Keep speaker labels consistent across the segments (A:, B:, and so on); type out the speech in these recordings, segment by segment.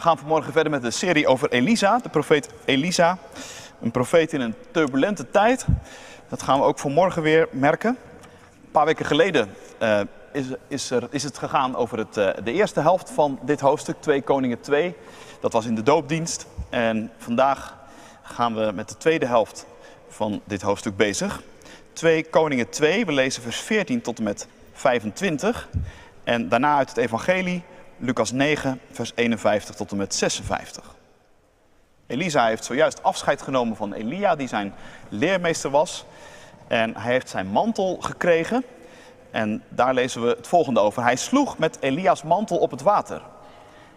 A: We gaan vanmorgen verder met de serie over Elisa, de profeet Elisa. Een profeet in een turbulente tijd. Dat gaan we ook vanmorgen weer merken. Een paar weken geleden uh, is, is, er, is, het gegaan over het, uh, de eerste helft van dit hoofdstuk, 2 Koningen 2. Dat was in de doopdienst. En vandaag gaan we met de tweede helft van dit hoofdstuk bezig. 2 Koningen 2, we lezen vers 14 tot en met 25. En daarna uit het Evangelie, Lucas 9, vers 51 tot en met 56. Elisa heeft zojuist afscheid genomen van Elia, die zijn leermeester was. En hij heeft zijn mantel gekregen. En daar lezen we het volgende over. Hij sloeg met Elia's mantel op het water.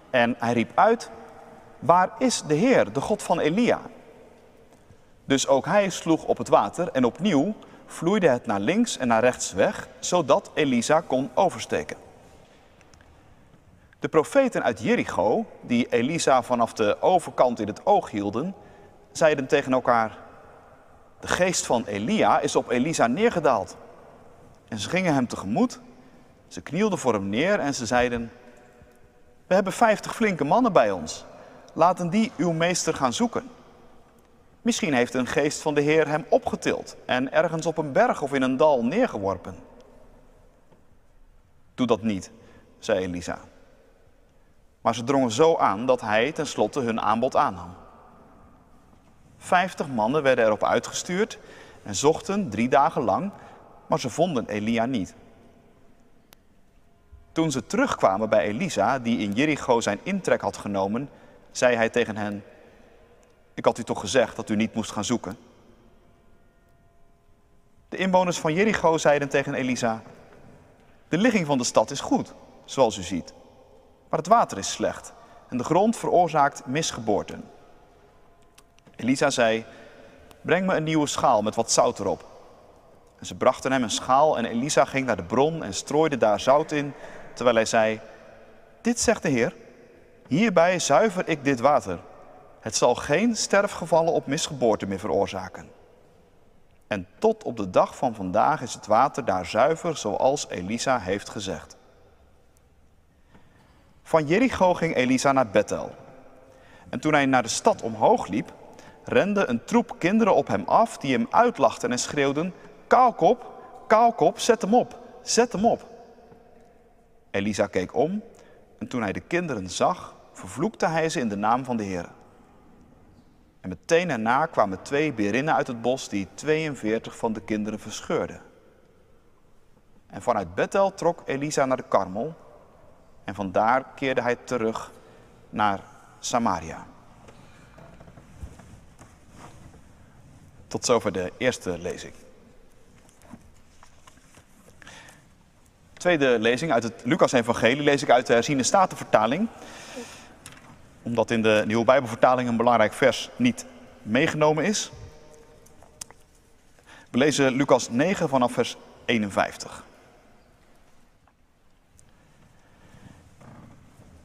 A: En hij riep uit: Waar is de Heer, de God van Elia? Dus ook hij sloeg op het water en opnieuw vloeide het naar links en naar rechts weg, zodat Elisa kon oversteken. De profeten uit Jericho, die Elisa vanaf de overkant in het oog hielden, zeiden tegen elkaar: De geest van Elia is op Elisa neergedaald. En ze gingen hem tegemoet, ze knielden voor hem neer en ze zeiden: We hebben vijftig flinke mannen bij ons. Laten die uw meester gaan zoeken. Misschien heeft een geest van de Heer hem opgetild en ergens op een berg of in een dal neergeworpen. Doe dat niet, zei Elisa. Maar ze drongen zo aan dat hij tenslotte hun aanbod aannam. Vijftig mannen werden erop uitgestuurd en zochten drie dagen lang, maar ze vonden Elia niet. Toen ze terugkwamen bij Elisa, die in Jericho zijn intrek had genomen, zei hij tegen hen: Ik had u toch gezegd dat u niet moest gaan zoeken? De inwoners van Jericho zeiden tegen Elisa: De ligging van de stad is goed, zoals u ziet. Maar het water is slecht en de grond veroorzaakt misgeboorten. Elisa zei: Breng me een nieuwe schaal met wat zout erop. En ze brachten hem een schaal en Elisa ging naar de bron en strooide daar zout in, terwijl hij zei: Dit zegt de Heer: Hierbij zuiver ik dit water. Het zal geen sterfgevallen op misgeboorte meer veroorzaken. En tot op de dag van vandaag is het water daar zuiver, zoals Elisa heeft gezegd. Van Jericho ging Elisa naar Bethel. En toen hij naar de stad omhoog liep, rende een troep kinderen op hem af die hem uitlachten en schreeuwden: Kaalkop, kaalkop, zet hem op, zet hem op. Elisa keek om en toen hij de kinderen zag, vervloekte hij ze in de naam van de Heer. En meteen daarna kwamen twee berinnen uit het bos die 42 van de kinderen verscheurden. En vanuit Bethel trok Elisa naar de Karmel en vandaar keerde hij terug naar Samaria. Tot zover de eerste lezing. Tweede lezing uit het Lucas-evangelie lees ik uit de herziene statenvertaling. Omdat in de Nieuwe Bijbelvertaling een belangrijk vers niet meegenomen is. We lezen Lucas 9 vanaf vers 51.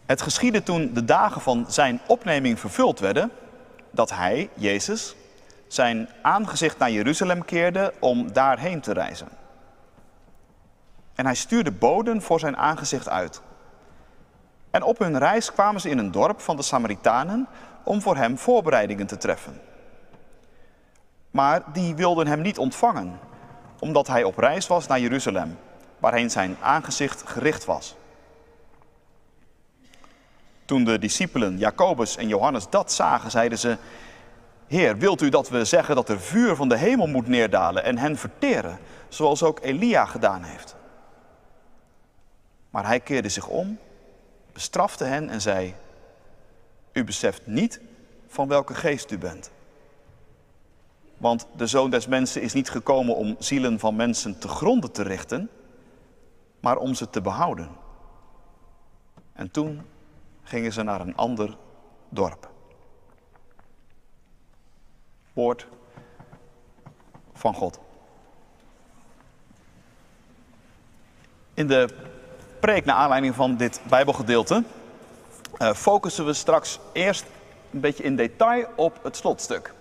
A: Het geschiedde toen de dagen van zijn opneming vervuld werden, dat hij, Jezus, zijn aangezicht naar Jeruzalem keerde om daarheen te reizen. En hij stuurde boden voor zijn aangezicht uit. En op hun reis kwamen ze in een dorp van de Samaritanen om voor hem voorbereidingen te treffen. Maar die wilden hem niet ontvangen, omdat hij op reis was naar Jeruzalem, waarheen zijn aangezicht gericht was. Toen de discipelen Jacobus en Johannes dat zagen, zeiden ze: Heer, wilt u dat we zeggen dat er vuur van de hemel moet neerdalen en hen verteren, zoals ook Elia gedaan heeft? Maar hij keerde zich om, bestrafte hen en zei: U beseft niet van welke geest u bent. Want de zoon des mensen is niet gekomen om zielen van mensen te gronden te richten, maar om ze te behouden. En toen gingen ze naar een ander dorp. Woord van God. In de preek naar aanleiding van dit Bijbelgedeelte uh, focussen we straks eerst een beetje in detail op het slotstuk.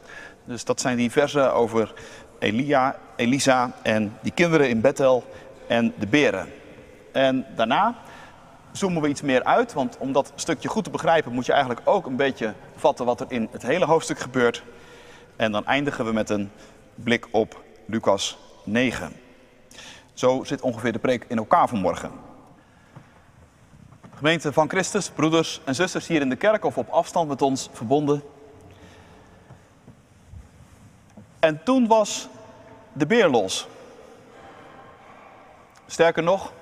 A: Dus dat zijn die versen over Elia, Elisa en die kinderen in Bethel en de beren. En daarna zoomen we iets meer uit, want om dat stukje goed te begrijpen moet je eigenlijk ook een beetje vatten wat er in het hele hoofdstuk gebeurt. En dan eindigen we met een blik op Lucas 9. Zo zit ongeveer de preek in elkaar vanmorgen. Gemeente van Christus, broeders en zusters hier in de kerk of op afstand met ons verbonden. En toen was de beer los. Sterker nog,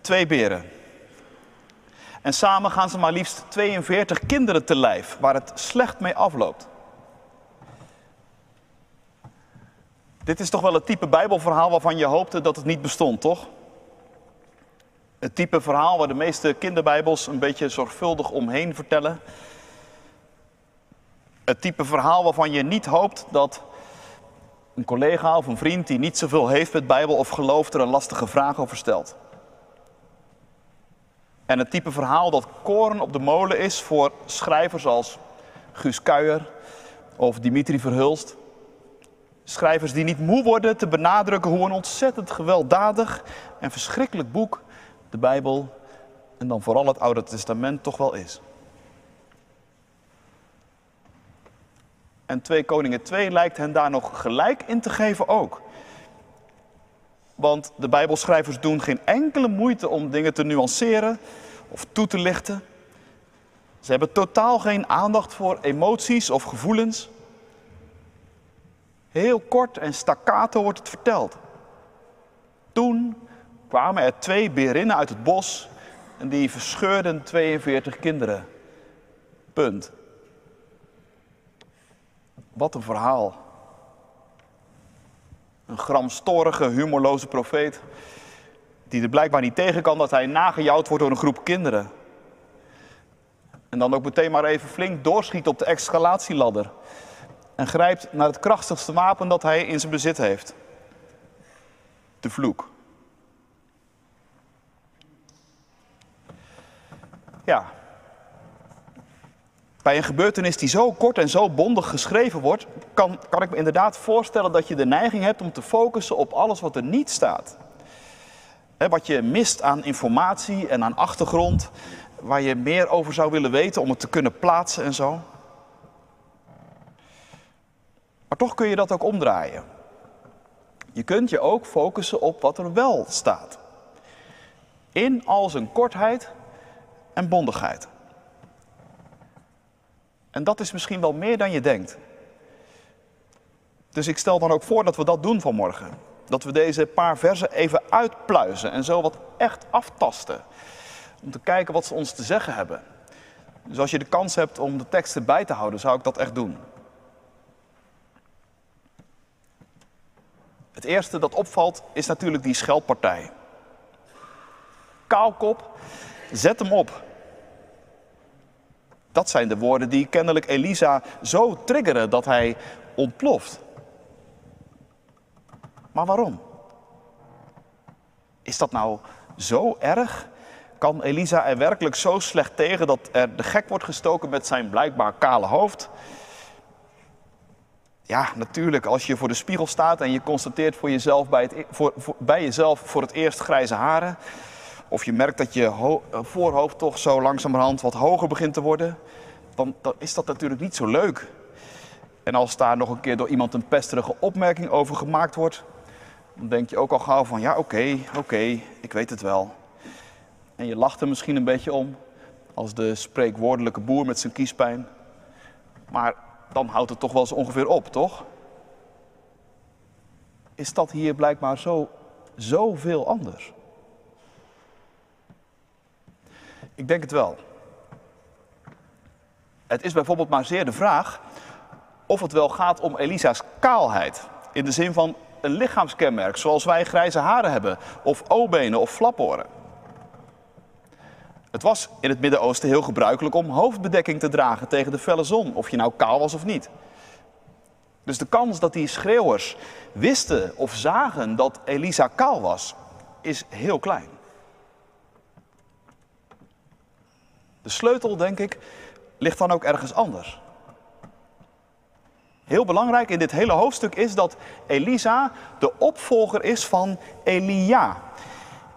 A: twee beren. En samen gaan ze maar liefst 42 kinderen te lijf, waar het slecht mee afloopt. Dit is toch wel het type Bijbelverhaal waarvan je hoopte dat het niet bestond, toch? Het type verhaal waar de meeste kinderbijbels een beetje zorgvuldig omheen vertellen. Het type verhaal waarvan je niet hoopt dat een collega of een vriend die niet zoveel heeft met Bijbel of geloof er een lastige vraag over stelt. En het type verhaal dat koren op de molen is voor schrijvers als Guus Kuijer of Dimitri Verhulst. Schrijvers die niet moe worden te benadrukken hoe een ontzettend gewelddadig en verschrikkelijk boek de Bijbel en dan vooral het Oude Testament toch wel is. En 2 Koningen 2 lijkt hen daar nog gelijk in te geven ook. Want de Bijbelschrijvers doen geen enkele moeite om dingen te nuanceren of toe te lichten. Ze hebben totaal geen aandacht voor emoties of gevoelens. Heel kort en staccato wordt het verteld. Toen kwamen er twee berinnen uit het bos en die verscheurden 42 kinderen. Punt. Wat een verhaal. Een gramstorige, humorloze profeet. Die er blijkbaar niet tegen kan dat hij nagejouwd wordt door een groep kinderen. En dan ook meteen maar even flink doorschiet op de escalatieladder. En grijpt naar het krachtigste wapen dat hij in zijn bezit heeft. De vloek. Ja. Bij een gebeurtenis die zo kort en zo bondig geschreven wordt, kan, kan ik me inderdaad voorstellen dat je de neiging hebt om te focussen op alles wat er niet staat. wat je mist aan informatie en aan achtergrond, waar je meer over zou willen weten om het te kunnen plaatsen en zo. Maar toch kun je dat ook omdraaien. Je kunt je ook focussen op wat er wel staat. In al zijn kortheid en bondigheid. En dat is misschien wel meer dan je denkt. Dus ik stel dan ook voor dat we dat doen vanmorgen. Dat we deze paar versen even uitpluizen en zo wat echt aftasten. Om te kijken wat ze ons te zeggen hebben. Dus als je de kans hebt om de teksten bij te houden, zou ik dat echt doen. Het eerste dat opvalt is natuurlijk die scheldpartij. Kaalkop, zet hem op. Dat zijn de woorden die kennelijk Elisa zo triggeren dat hij ontploft. Maar waarom? Is dat nou zo erg? Kan Elisa er werkelijk zo slecht tegen dat er de gek wordt gestoken met zijn blijkbaar kale hoofd? Ja, natuurlijk, als je voor de spiegel staat en je constateert voor jezelf bij, het, e- voor, bij jezelf voor het eerst grijze haren, of je merkt dat je eh, voorhoofd toch zo langzamerhand wat hoger begint te worden, dan, dan is dat natuurlijk niet zo leuk. En als daar nog een keer door iemand een pesterige opmerking over gemaakt wordt, dan denk je ook al gauw van ja, oké, oké, ik weet het wel. En je lacht er misschien een beetje om, als de spreekwoordelijke boer met zijn kiespijn. Maar dan houdt het toch wel eens ongeveer op, toch? Is dat hier blijkbaar zo, zoveel anders? Ik denk het wel. Het is bijvoorbeeld maar zeer de vraag of het wel gaat om Elisa's kaalheid. In de zin van een lichaamskenmerk, zoals wij grijze haren hebben, of o-benen of flaporen. Het was in het Midden-Oosten heel gebruikelijk om hoofdbedekking te dragen tegen de felle zon, of je nou kaal was of niet. Dus de kans dat die schreeuwers wisten of zagen dat Elisa kaal was, is heel klein. De sleutel, denk ik, ligt dan ook ergens anders. Heel belangrijk in dit hele hoofdstuk is dat Elisa de opvolger is van Elia.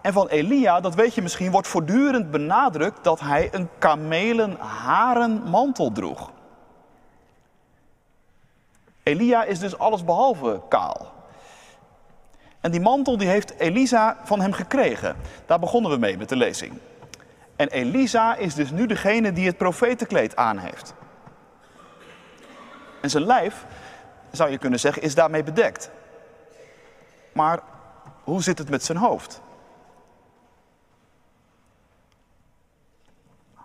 A: En van Elia, dat weet je misschien, wordt voortdurend benadrukt dat hij een kamelenharen mantel droeg. Elia is dus allesbehalve kaal. En die mantel die heeft Elisa van hem gekregen. Daar begonnen we mee met de lezing. En Elisa is dus nu degene die het profetenkleed aan heeft. En zijn lijf, zou je kunnen zeggen, is daarmee bedekt. Maar hoe zit het met zijn hoofd?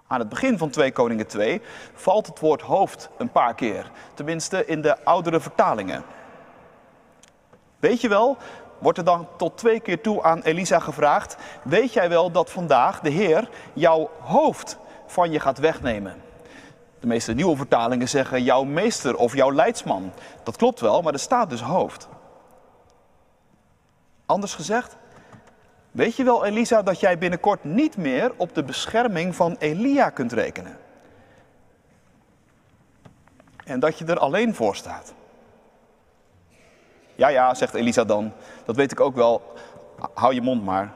A: Aan het begin van 2 Koningen 2 valt het woord hoofd een paar keer. Tenminste in de oudere vertalingen. Weet je wel, wordt er dan tot twee keer toe aan Elisa gevraagd: Weet jij wel dat vandaag de Heer jouw hoofd van je gaat wegnemen? De meeste nieuwe vertalingen zeggen jouw meester of jouw leidsman. Dat klopt wel, maar er staat dus hoofd. Anders gezegd, weet je wel Elisa dat jij binnenkort niet meer op de bescherming van Elia kunt rekenen? En dat je er alleen voor staat. Ja, ja, zegt Elisa dan, dat weet ik ook wel. Hou je mond maar.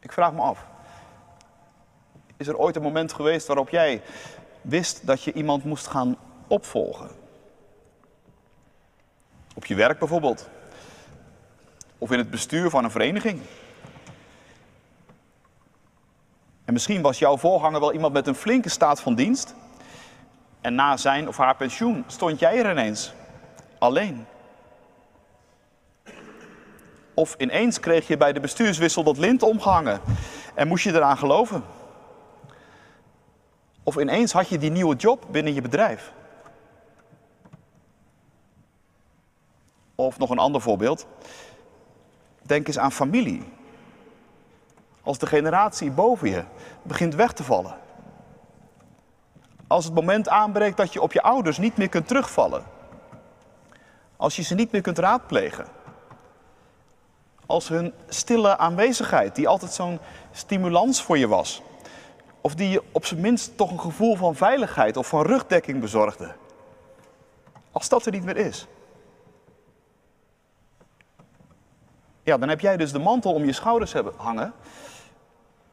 A: Ik vraag me af. Is er ooit een moment geweest waarop jij wist dat je iemand moest gaan opvolgen? Op je werk bijvoorbeeld. Of in het bestuur van een vereniging. En misschien was jouw voorganger wel iemand met een flinke staat van dienst. En na zijn of haar pensioen stond jij er ineens. Alleen. Of ineens kreeg je bij de bestuurswissel dat lint omgehangen en moest je eraan geloven. Of ineens had je die nieuwe job binnen je bedrijf. Of nog een ander voorbeeld. Denk eens aan familie. Als de generatie boven je begint weg te vallen. Als het moment aanbreekt dat je op je ouders niet meer kunt terugvallen. Als je ze niet meer kunt raadplegen. Als hun stille aanwezigheid, die altijd zo'n stimulans voor je was. Of die je op zijn minst toch een gevoel van veiligheid of van rugdekking bezorgde. Als dat er niet meer is. Ja, dan heb jij dus de mantel om je schouders hangen.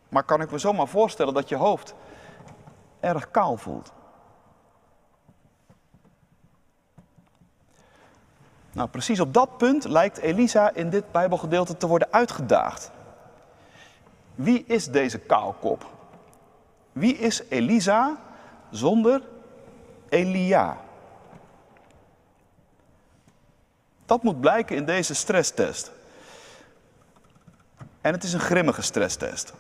A: Maar kan ik me zomaar voorstellen dat je hoofd erg kaal voelt. Nou, precies op dat punt lijkt Elisa in dit Bijbelgedeelte te worden uitgedaagd. Wie is deze kaalkop? Wie is Elisa zonder Elia? Dat moet blijken in deze stresstest. En het is een grimmige stresstest.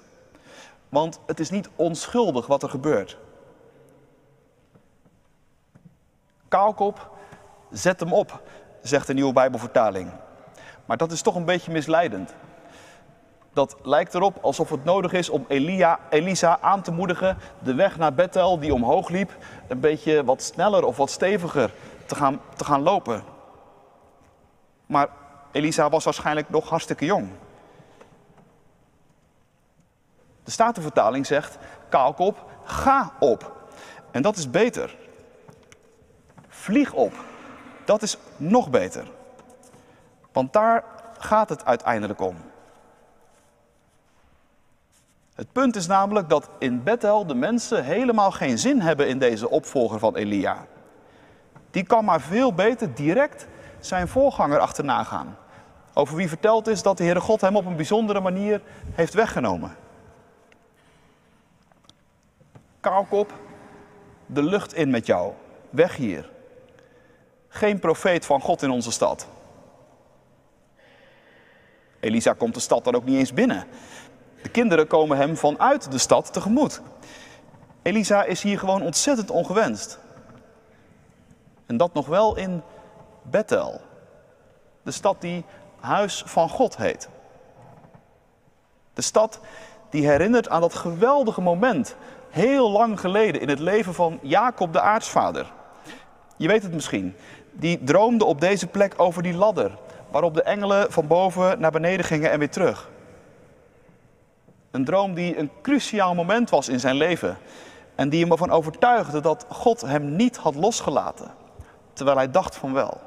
A: Want het is niet onschuldig wat er gebeurt. Kaalkop, zet hem op, zegt de nieuwe Bijbelvertaling. Maar dat is toch een beetje misleidend. Dat lijkt erop alsof het nodig is om Elia, Elisa aan te moedigen de weg naar Bethel, die omhoog liep, een beetje wat sneller of wat steviger te gaan, te gaan lopen. Maar Elisa was waarschijnlijk nog hartstikke jong. De Statenvertaling zegt, kaalkop, ga op. En dat is beter. Vlieg op. Dat is nog beter. Want daar gaat het uiteindelijk om. Het punt is namelijk dat in Bethel de mensen helemaal geen zin hebben in deze opvolger van Elia. Die kan maar veel beter direct zijn voorganger achterna gaan. Over wie verteld is dat de Heere God hem op een bijzondere manier heeft weggenomen. Kaalkop, de lucht in met jou. Weg hier. Geen profeet van God in onze stad. Elisa komt de stad dan ook niet eens binnen. De kinderen komen hem vanuit de stad tegemoet. Elisa is hier gewoon ontzettend ongewenst. En dat nog wel in Bethel. De stad die Huis van God heet. De stad die herinnert aan dat geweldige moment heel lang geleden in het leven van Jacob de aartsvader. Je weet het misschien. Die droomde op deze plek over die ladder, waarop de engelen van boven naar beneden gingen en weer terug. Een droom die een cruciaal moment was in zijn leven en die hem ervan overtuigde dat God hem niet had losgelaten, terwijl hij dacht van wel.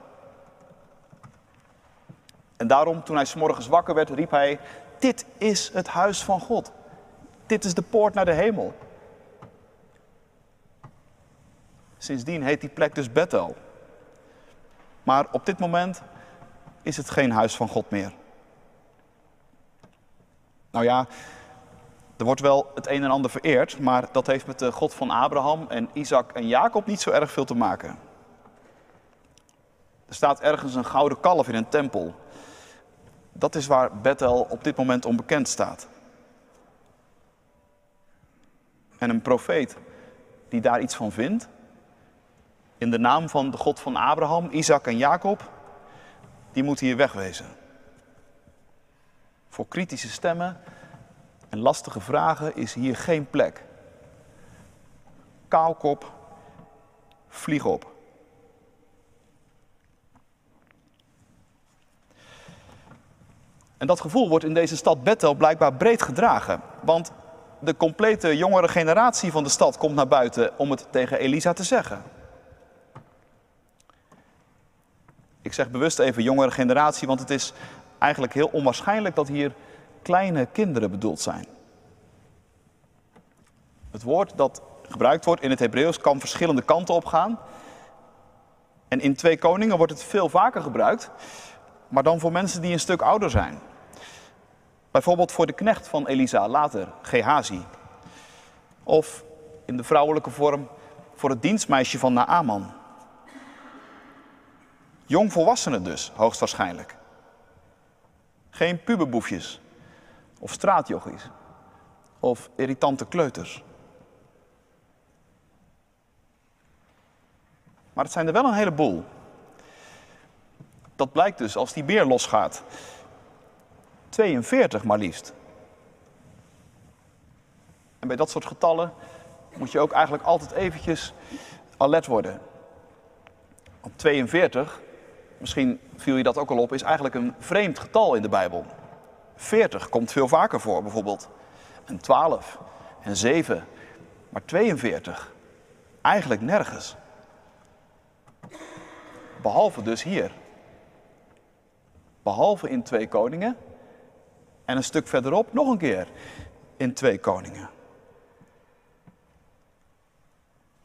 A: En daarom, toen hij s'morgens wakker werd, riep hij: Dit is het huis van God. Dit is de poort naar de hemel. Sindsdien heet die plek dus Bethel. Maar op dit moment is het geen huis van God meer. Nou ja, er wordt wel het een en ander vereerd, maar dat heeft met de God van Abraham en Isaac en Jacob niet zo erg veel te maken. Er staat ergens een gouden kalf in een tempel. Dat is waar Bethel op dit moment onbekend staat. En een profeet die daar iets van vindt, in de naam van de God van Abraham, Isaac en Jacob, die moet hier wegwezen. Voor kritische stemmen en lastige vragen is hier geen plek. Kaalkop, vlieg op. En dat gevoel wordt in deze stad Bethel blijkbaar breed gedragen. Want de complete jongere generatie van de stad komt naar buiten om het tegen Elisa te zeggen. Ik zeg bewust even jongere generatie, want het is eigenlijk heel onwaarschijnlijk dat hier kleine kinderen bedoeld zijn. Het woord dat gebruikt wordt in het Hebreeuws kan verschillende kanten opgaan. En in Twee Koningen wordt het veel vaker gebruikt, maar dan voor mensen die een stuk ouder zijn. Bijvoorbeeld voor de knecht van Elisa, later Gehazi. Of in de vrouwelijke vorm voor het dienstmeisje van Naaman. Jongvolwassenen dus, hoogstwaarschijnlijk. Geen puberboefjes of straatjochies of irritante kleuters. Maar het zijn er wel een heleboel. Dat blijkt dus als die beer losgaat. 42 maar liefst. En bij dat soort getallen moet je ook eigenlijk altijd eventjes alert worden. Op 42, misschien viel je dat ook al op, is eigenlijk een vreemd getal in de Bijbel. 40 komt veel vaker voor bijvoorbeeld. En 12 en 7, maar 42 eigenlijk nergens. Behalve dus hier. Behalve in twee koningen en een stuk verderop nog een keer in twee koningen.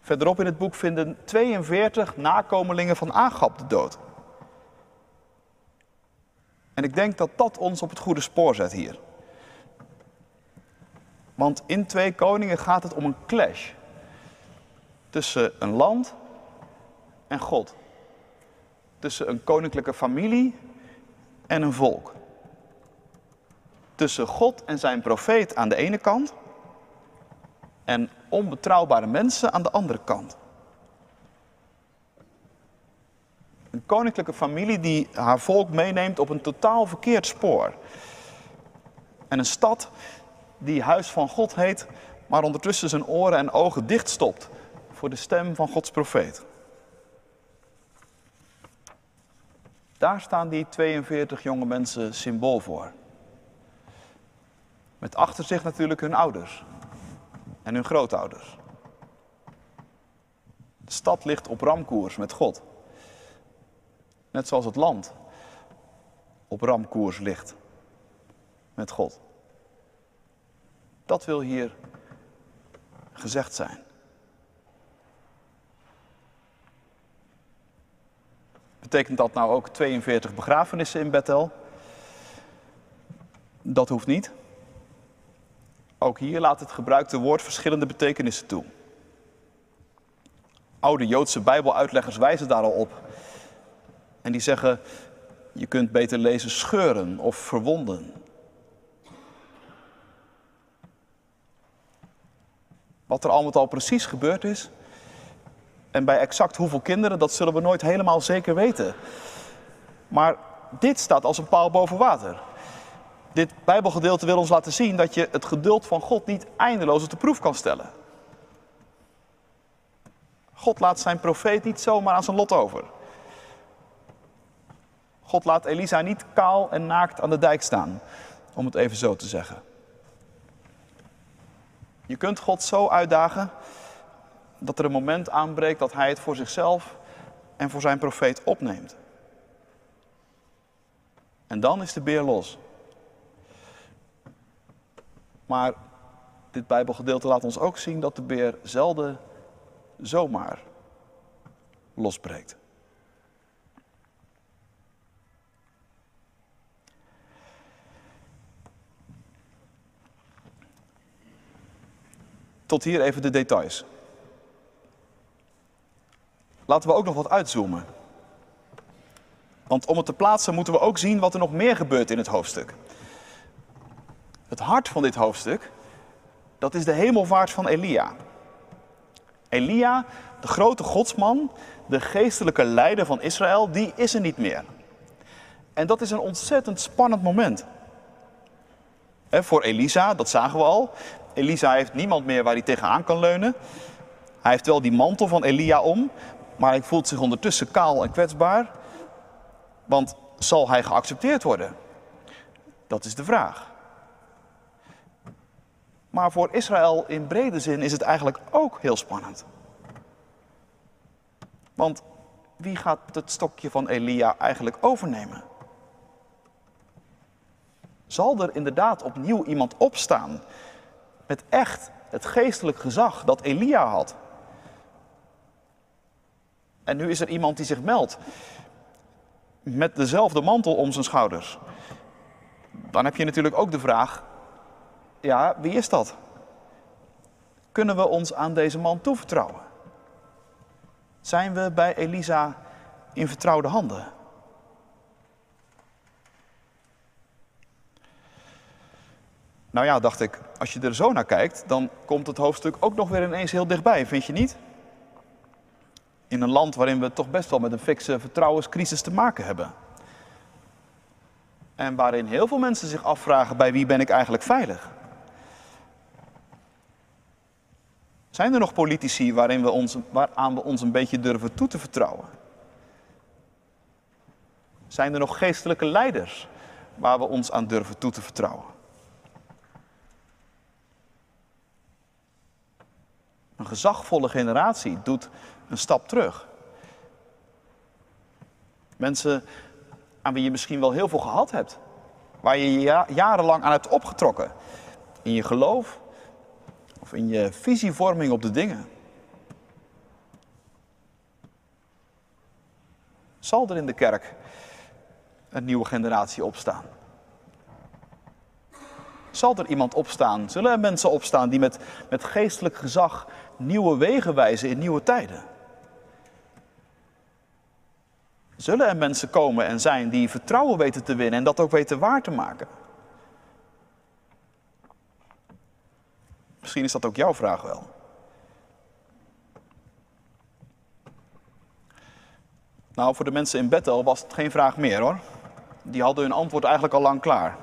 A: Verderop in het boek vinden 42 nakomelingen van Agab de dood. En ik denk dat dat ons op het goede spoor zet hier. Want in twee koningen gaat het om een clash tussen een land en God. Tussen een koninklijke familie en een volk tussen God en zijn profeet aan de ene kant en onbetrouwbare mensen aan de andere kant. Een koninklijke familie die haar volk meeneemt op een totaal verkeerd spoor. En een stad die huis van God heet, maar ondertussen zijn oren en ogen dichtstopt voor de stem van Gods profeet. Daar staan die 42 jonge mensen symbool voor. Met achter zich natuurlijk hun ouders en hun grootouders. De stad ligt op ramkoers met God. Net zoals het land op ramkoers ligt met God. Dat wil hier gezegd zijn. Betekent dat nou ook 42 begrafenissen in Bethel? Dat hoeft niet. Ook hier laat het gebruikte woord verschillende betekenissen toe. Oude Joodse Bijbeluitleggers wijzen daar al op. En die zeggen, je kunt beter lezen scheuren of verwonden. Wat er al met al precies gebeurd is, en bij exact hoeveel kinderen, dat zullen we nooit helemaal zeker weten. Maar dit staat als een paal boven water. Dit Bijbelgedeelte wil ons laten zien dat je het geduld van God niet eindeloos op de proef kan stellen. God laat zijn profeet niet zomaar aan zijn lot over. God laat Elisa niet kaal en naakt aan de dijk staan, om het even zo te zeggen. Je kunt God zo uitdagen dat er een moment aanbreekt dat hij het voor zichzelf en voor zijn profeet opneemt. En dan is de beer los. Maar dit Bijbelgedeelte laat ons ook zien dat de beer zelden zomaar losbreekt. Tot hier even de details. Laten we ook nog wat uitzoomen. Want om het te plaatsen moeten we ook zien wat er nog meer gebeurt in het hoofdstuk. Het hart van dit hoofdstuk, dat is de hemelvaart van Elia. Elia, de grote godsman, de geestelijke leider van Israël, die is er niet meer. En dat is een ontzettend spannend moment. voor Elisa, dat zagen we al. Elisa heeft niemand meer waar hij tegenaan kan leunen. Hij heeft wel die mantel van Elia om, maar hij voelt zich ondertussen kaal en kwetsbaar. Want zal hij geaccepteerd worden? Dat is de vraag. Maar voor Israël in brede zin is het eigenlijk ook heel spannend. Want wie gaat het stokje van Elia eigenlijk overnemen? Zal er inderdaad opnieuw iemand opstaan met echt het geestelijk gezag dat Elia had? En nu is er iemand die zich meldt met dezelfde mantel om zijn schouders. Dan heb je natuurlijk ook de vraag, ja, wie is dat? Kunnen we ons aan deze man toevertrouwen? Zijn we bij Elisa in vertrouwde handen? Nou ja, dacht ik, als je er zo naar kijkt, dan komt het hoofdstuk ook nog weer ineens heel dichtbij, vind je niet? In een land waarin we toch best wel met een fikse vertrouwenscrisis te maken hebben. En waarin heel veel mensen zich afvragen: bij wie ben ik eigenlijk veilig? Zijn er nog politici waarin we ons, waaraan we ons een beetje durven toe te vertrouwen? Zijn er nog geestelijke leiders waar we ons aan durven toe te vertrouwen? Een gezagvolle generatie doet een stap terug. Mensen aan wie je misschien wel heel veel gehad hebt, waar je je jarenlang aan hebt opgetrokken. In je geloof, of in je visievorming op de dingen. Zal er in de kerk een nieuwe generatie opstaan? Zal er iemand opstaan? Zullen er mensen opstaan die met, met geestelijk gezag nieuwe wegen wijzen in nieuwe tijden? Zullen er mensen komen en zijn die vertrouwen weten te winnen en dat ook weten waar te maken? Misschien is dat ook jouw vraag wel. Nou, voor de mensen in Bethel was het geen vraag meer hoor. Die hadden hun antwoord eigenlijk al lang klaar.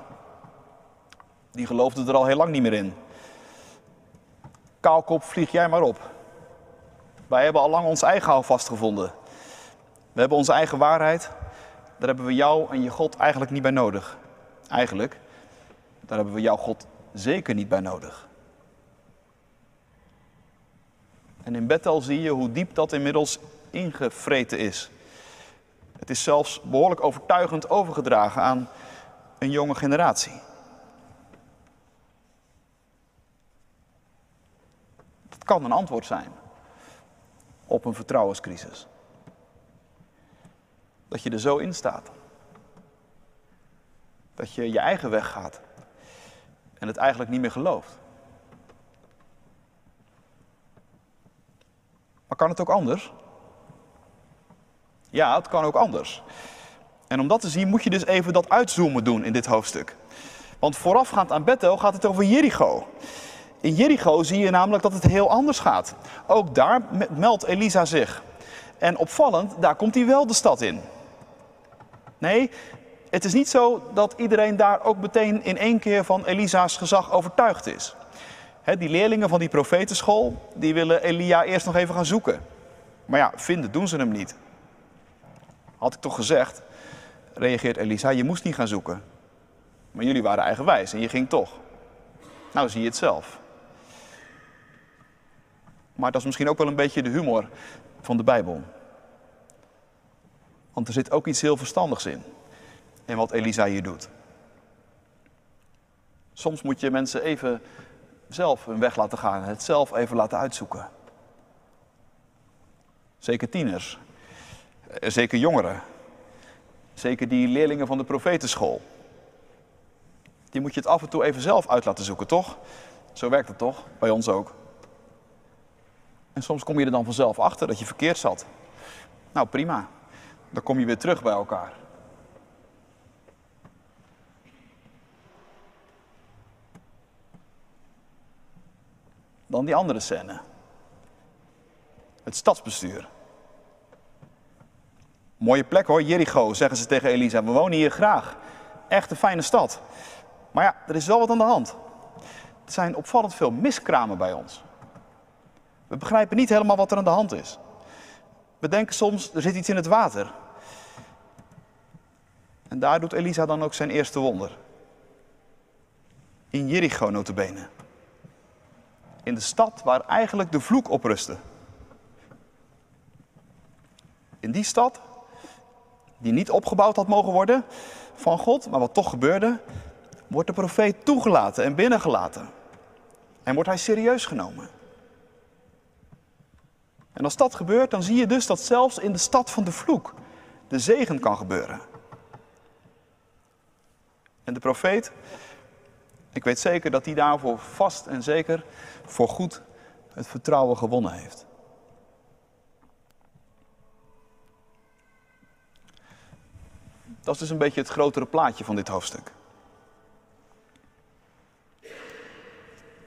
A: Die geloofden er al heel lang niet meer in. Kaalkop, vlieg jij maar op. Wij hebben al lang ons eigen houvast gevonden. We hebben onze eigen waarheid. Daar hebben we jou en je God eigenlijk niet bij nodig. Eigenlijk, daar hebben we jouw God zeker niet bij nodig. En in Bethel zie je hoe diep dat inmiddels ingevreten is. Het is zelfs behoorlijk overtuigend overgedragen aan een jonge generatie. Kan een antwoord zijn op een vertrouwenscrisis. Dat je er zo in staat. Dat je je eigen weg gaat en het eigenlijk niet meer gelooft. Maar kan het ook anders? Ja, het kan ook anders. En om dat te zien moet je dus even dat uitzoomen doen in dit hoofdstuk. Want voorafgaand aan Bethel gaat het over Jericho. In Jericho zie je namelijk dat het heel anders gaat. Ook daar meldt Elisa zich. En opvallend, daar komt hij wel de stad in. Nee, het is niet zo dat iedereen daar ook meteen in één keer van Elisa's gezag overtuigd is die leerlingen van die profetenschool, die willen Elia eerst nog even gaan zoeken. Maar ja, vinden doen ze hem niet. Had ik toch gezegd, reageert Elisa, je moest niet gaan zoeken. Maar jullie waren eigenwijs en je ging toch. Nou zie je het zelf. Maar dat is misschien ook wel een beetje de humor van de Bijbel. Want er zit ook iets heel verstandigs in. in wat Elisa hier doet. Soms moet je mensen even zelf hun weg laten gaan, het zelf even laten uitzoeken. Zeker tieners, eh, zeker jongeren, zeker die leerlingen van de profetenschool. Die moet je het af en toe even zelf uit laten zoeken, toch? Zo werkt het toch? Bij ons ook. En soms kom je er dan vanzelf achter dat je verkeerd zat. Nou prima, dan kom je weer terug bij elkaar. Dan die andere scène. Het stadsbestuur. Mooie plek hoor, Jericho, zeggen ze tegen Elisa. We wonen hier graag. Echt een fijne stad. Maar ja, er is wel wat aan de hand. Er zijn opvallend veel miskramen bij ons. We begrijpen niet helemaal wat er aan de hand is. We denken soms, er zit iets in het water. En daar doet Elisa dan ook zijn eerste wonder. In Jericho notabene. In de stad waar eigenlijk de vloek op rustte. In die stad, die niet opgebouwd had mogen worden van God, maar wat toch gebeurde, wordt de profeet toegelaten en binnengelaten. En wordt hij serieus genomen. En als dat gebeurt, dan zie je dus dat zelfs in de stad van de vloek de zegen kan gebeuren. En de profeet, ik weet zeker dat hij daarvoor vast en zeker voor goed het vertrouwen gewonnen heeft. Dat is dus een beetje het grotere plaatje van dit hoofdstuk.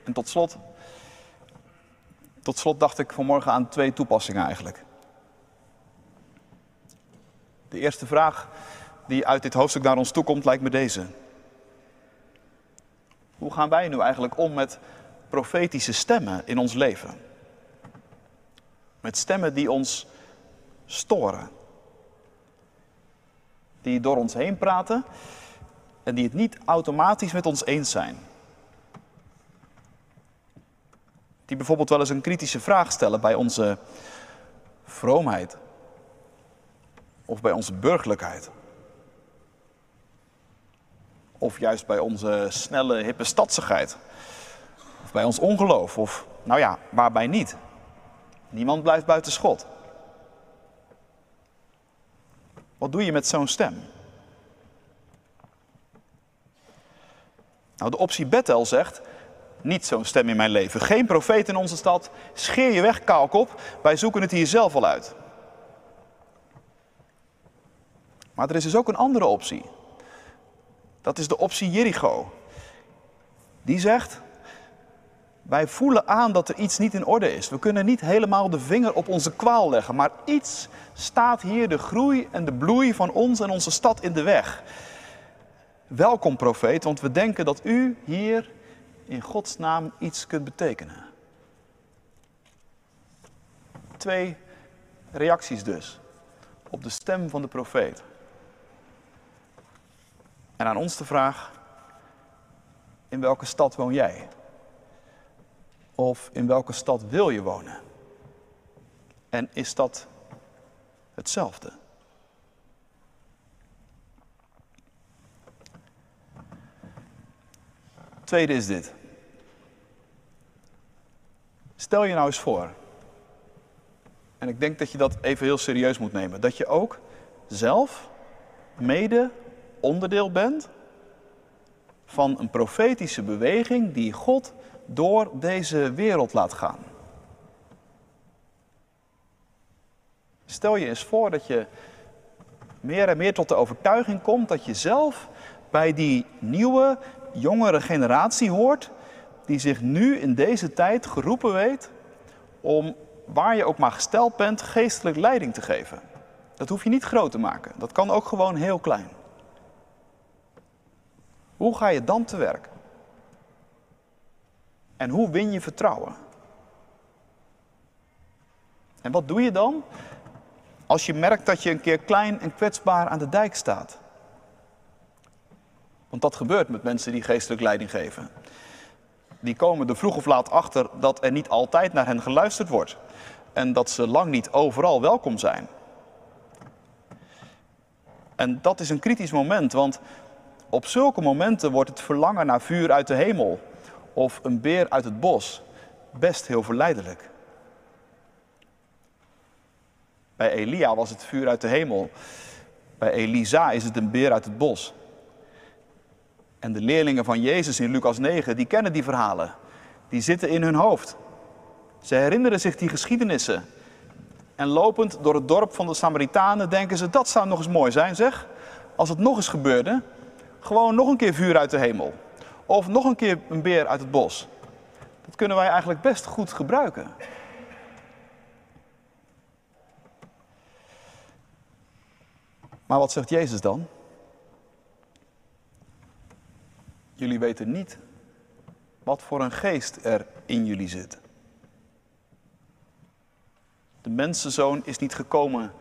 A: En tot slot, tot slot dacht ik vanmorgen aan twee toepassingen eigenlijk. De eerste vraag die uit dit hoofdstuk naar ons toe komt, lijkt me deze. Hoe gaan wij nu eigenlijk om met profetische stemmen in ons leven? Met stemmen die ons storen. Die door ons heen praten en die het niet automatisch met ons eens zijn. Die bijvoorbeeld wel eens een kritische vraag stellen bij onze vroomheid. Of bij onze burgerlijkheid. Of juist bij onze snelle, hippe stadsigheid. Of bij ons ongeloof. Of, nou ja, waarbij niet. Niemand blijft buiten schot. Wat doe je met zo'n stem? Nou, de optie Bethel zegt, niet zo'n stem in mijn leven. Geen profeet in onze stad. Scheer je weg, kaalkop. Wij zoeken het hier zelf al uit. Maar er is dus ook een andere optie. Dat is de optie Jericho. Die zegt, wij voelen aan dat er iets niet in orde is. We kunnen niet helemaal de vinger op onze kwaal leggen, maar iets staat hier de groei en de bloei van ons en onze stad in de weg. Welkom profeet, want we denken dat u hier in Gods naam iets kunt betekenen. Twee reacties dus op de stem van de profeet. En aan ons de vraag, in welke stad woon jij? Of in welke stad wil je wonen? En is dat hetzelfde? Tweede is dit. Stel je nou eens voor, en ik denk dat je dat even heel serieus moet nemen, dat je ook zelf mede onderdeel bent van een profetische beweging die God door deze wereld laat gaan. Stel je eens voor dat je meer en meer tot de overtuiging komt dat je zelf bij die nieuwe, jongere generatie hoort, die zich nu in deze tijd geroepen weet om, waar je ook maar gesteld bent, geestelijk leiding te geven. Dat hoef je niet groot te maken, dat kan ook gewoon heel klein. Hoe ga je dan te werk? En hoe win je vertrouwen? En wat doe je dan als je merkt dat je een keer klein en kwetsbaar aan de dijk staat? Want dat gebeurt met mensen die geestelijk leiding geven. Die komen er vroeg of laat achter dat er niet altijd naar hen geluisterd wordt. En dat ze lang niet overal welkom zijn. En dat is een kritisch moment, want op zulke momenten wordt het verlangen naar vuur uit de hemel of een beer uit het bos best heel verleidelijk. Bij Elia was het vuur uit de hemel. Bij Elisa is het een beer uit het bos. En de leerlingen van Jezus in Lucas 9, die kennen die verhalen. Die zitten in hun hoofd. Ze herinneren zich die geschiedenissen. En lopend door het dorp van de Samaritanen denken ze, dat zou nog eens mooi zijn zeg. Als het nog eens gebeurde, gewoon nog een keer vuur uit de hemel. Of nog een keer een beer uit het bos. Dat kunnen wij eigenlijk best goed gebruiken. Maar wat zegt Jezus dan? Jullie weten niet wat voor een geest er in jullie zit. De mensenzoon is niet gekomen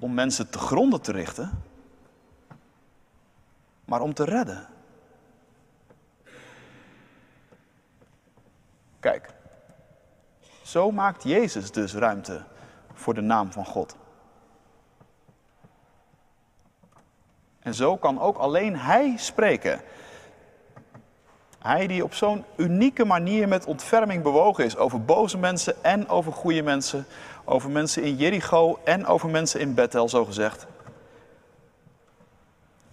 A: om mensen te gronden te richten, maar om te redden. Kijk, zo maakt Jezus dus ruimte voor de naam van God. En zo kan ook alleen Hij spreken. Hij die op zo'n unieke manier met ontferming bewogen is over boze mensen en over goede mensen, over mensen in Jericho en over mensen in Bethel, zo gezegd.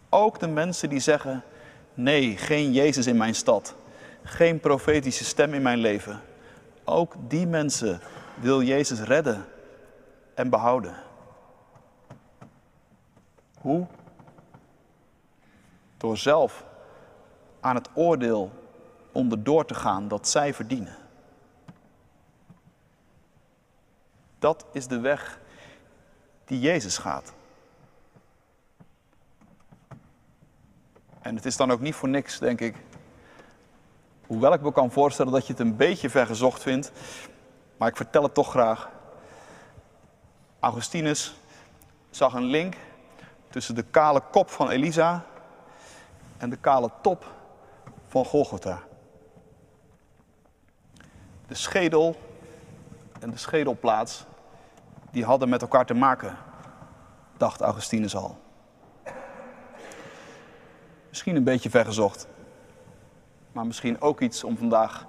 A: Ook de mensen die zeggen: nee, geen Jezus in mijn stad, geen profetische stem in mijn leven. Ook die mensen wil Jezus redden en behouden. Hoe? Door zelf aan het oordeel onderdoor te gaan dat zij verdienen. Dat is de weg die Jezus gaat. En het is dan ook niet voor niks, denk ik. Hoewel ik me kan voorstellen dat je het een beetje vergezocht vindt, maar ik vertel het toch graag. Augustinus zag een link tussen de kale kop van Elisa en de kale top van Golgotha. De schedel en de schedelplaats, die hadden met elkaar te maken, dacht Augustinus al. Misschien een beetje vergezocht, maar misschien ook iets om vandaag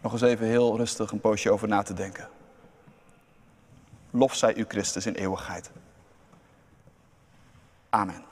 A: nog eens even heel rustig een poosje over na te denken. Lof zij u Christus in eeuwigheid. Amen.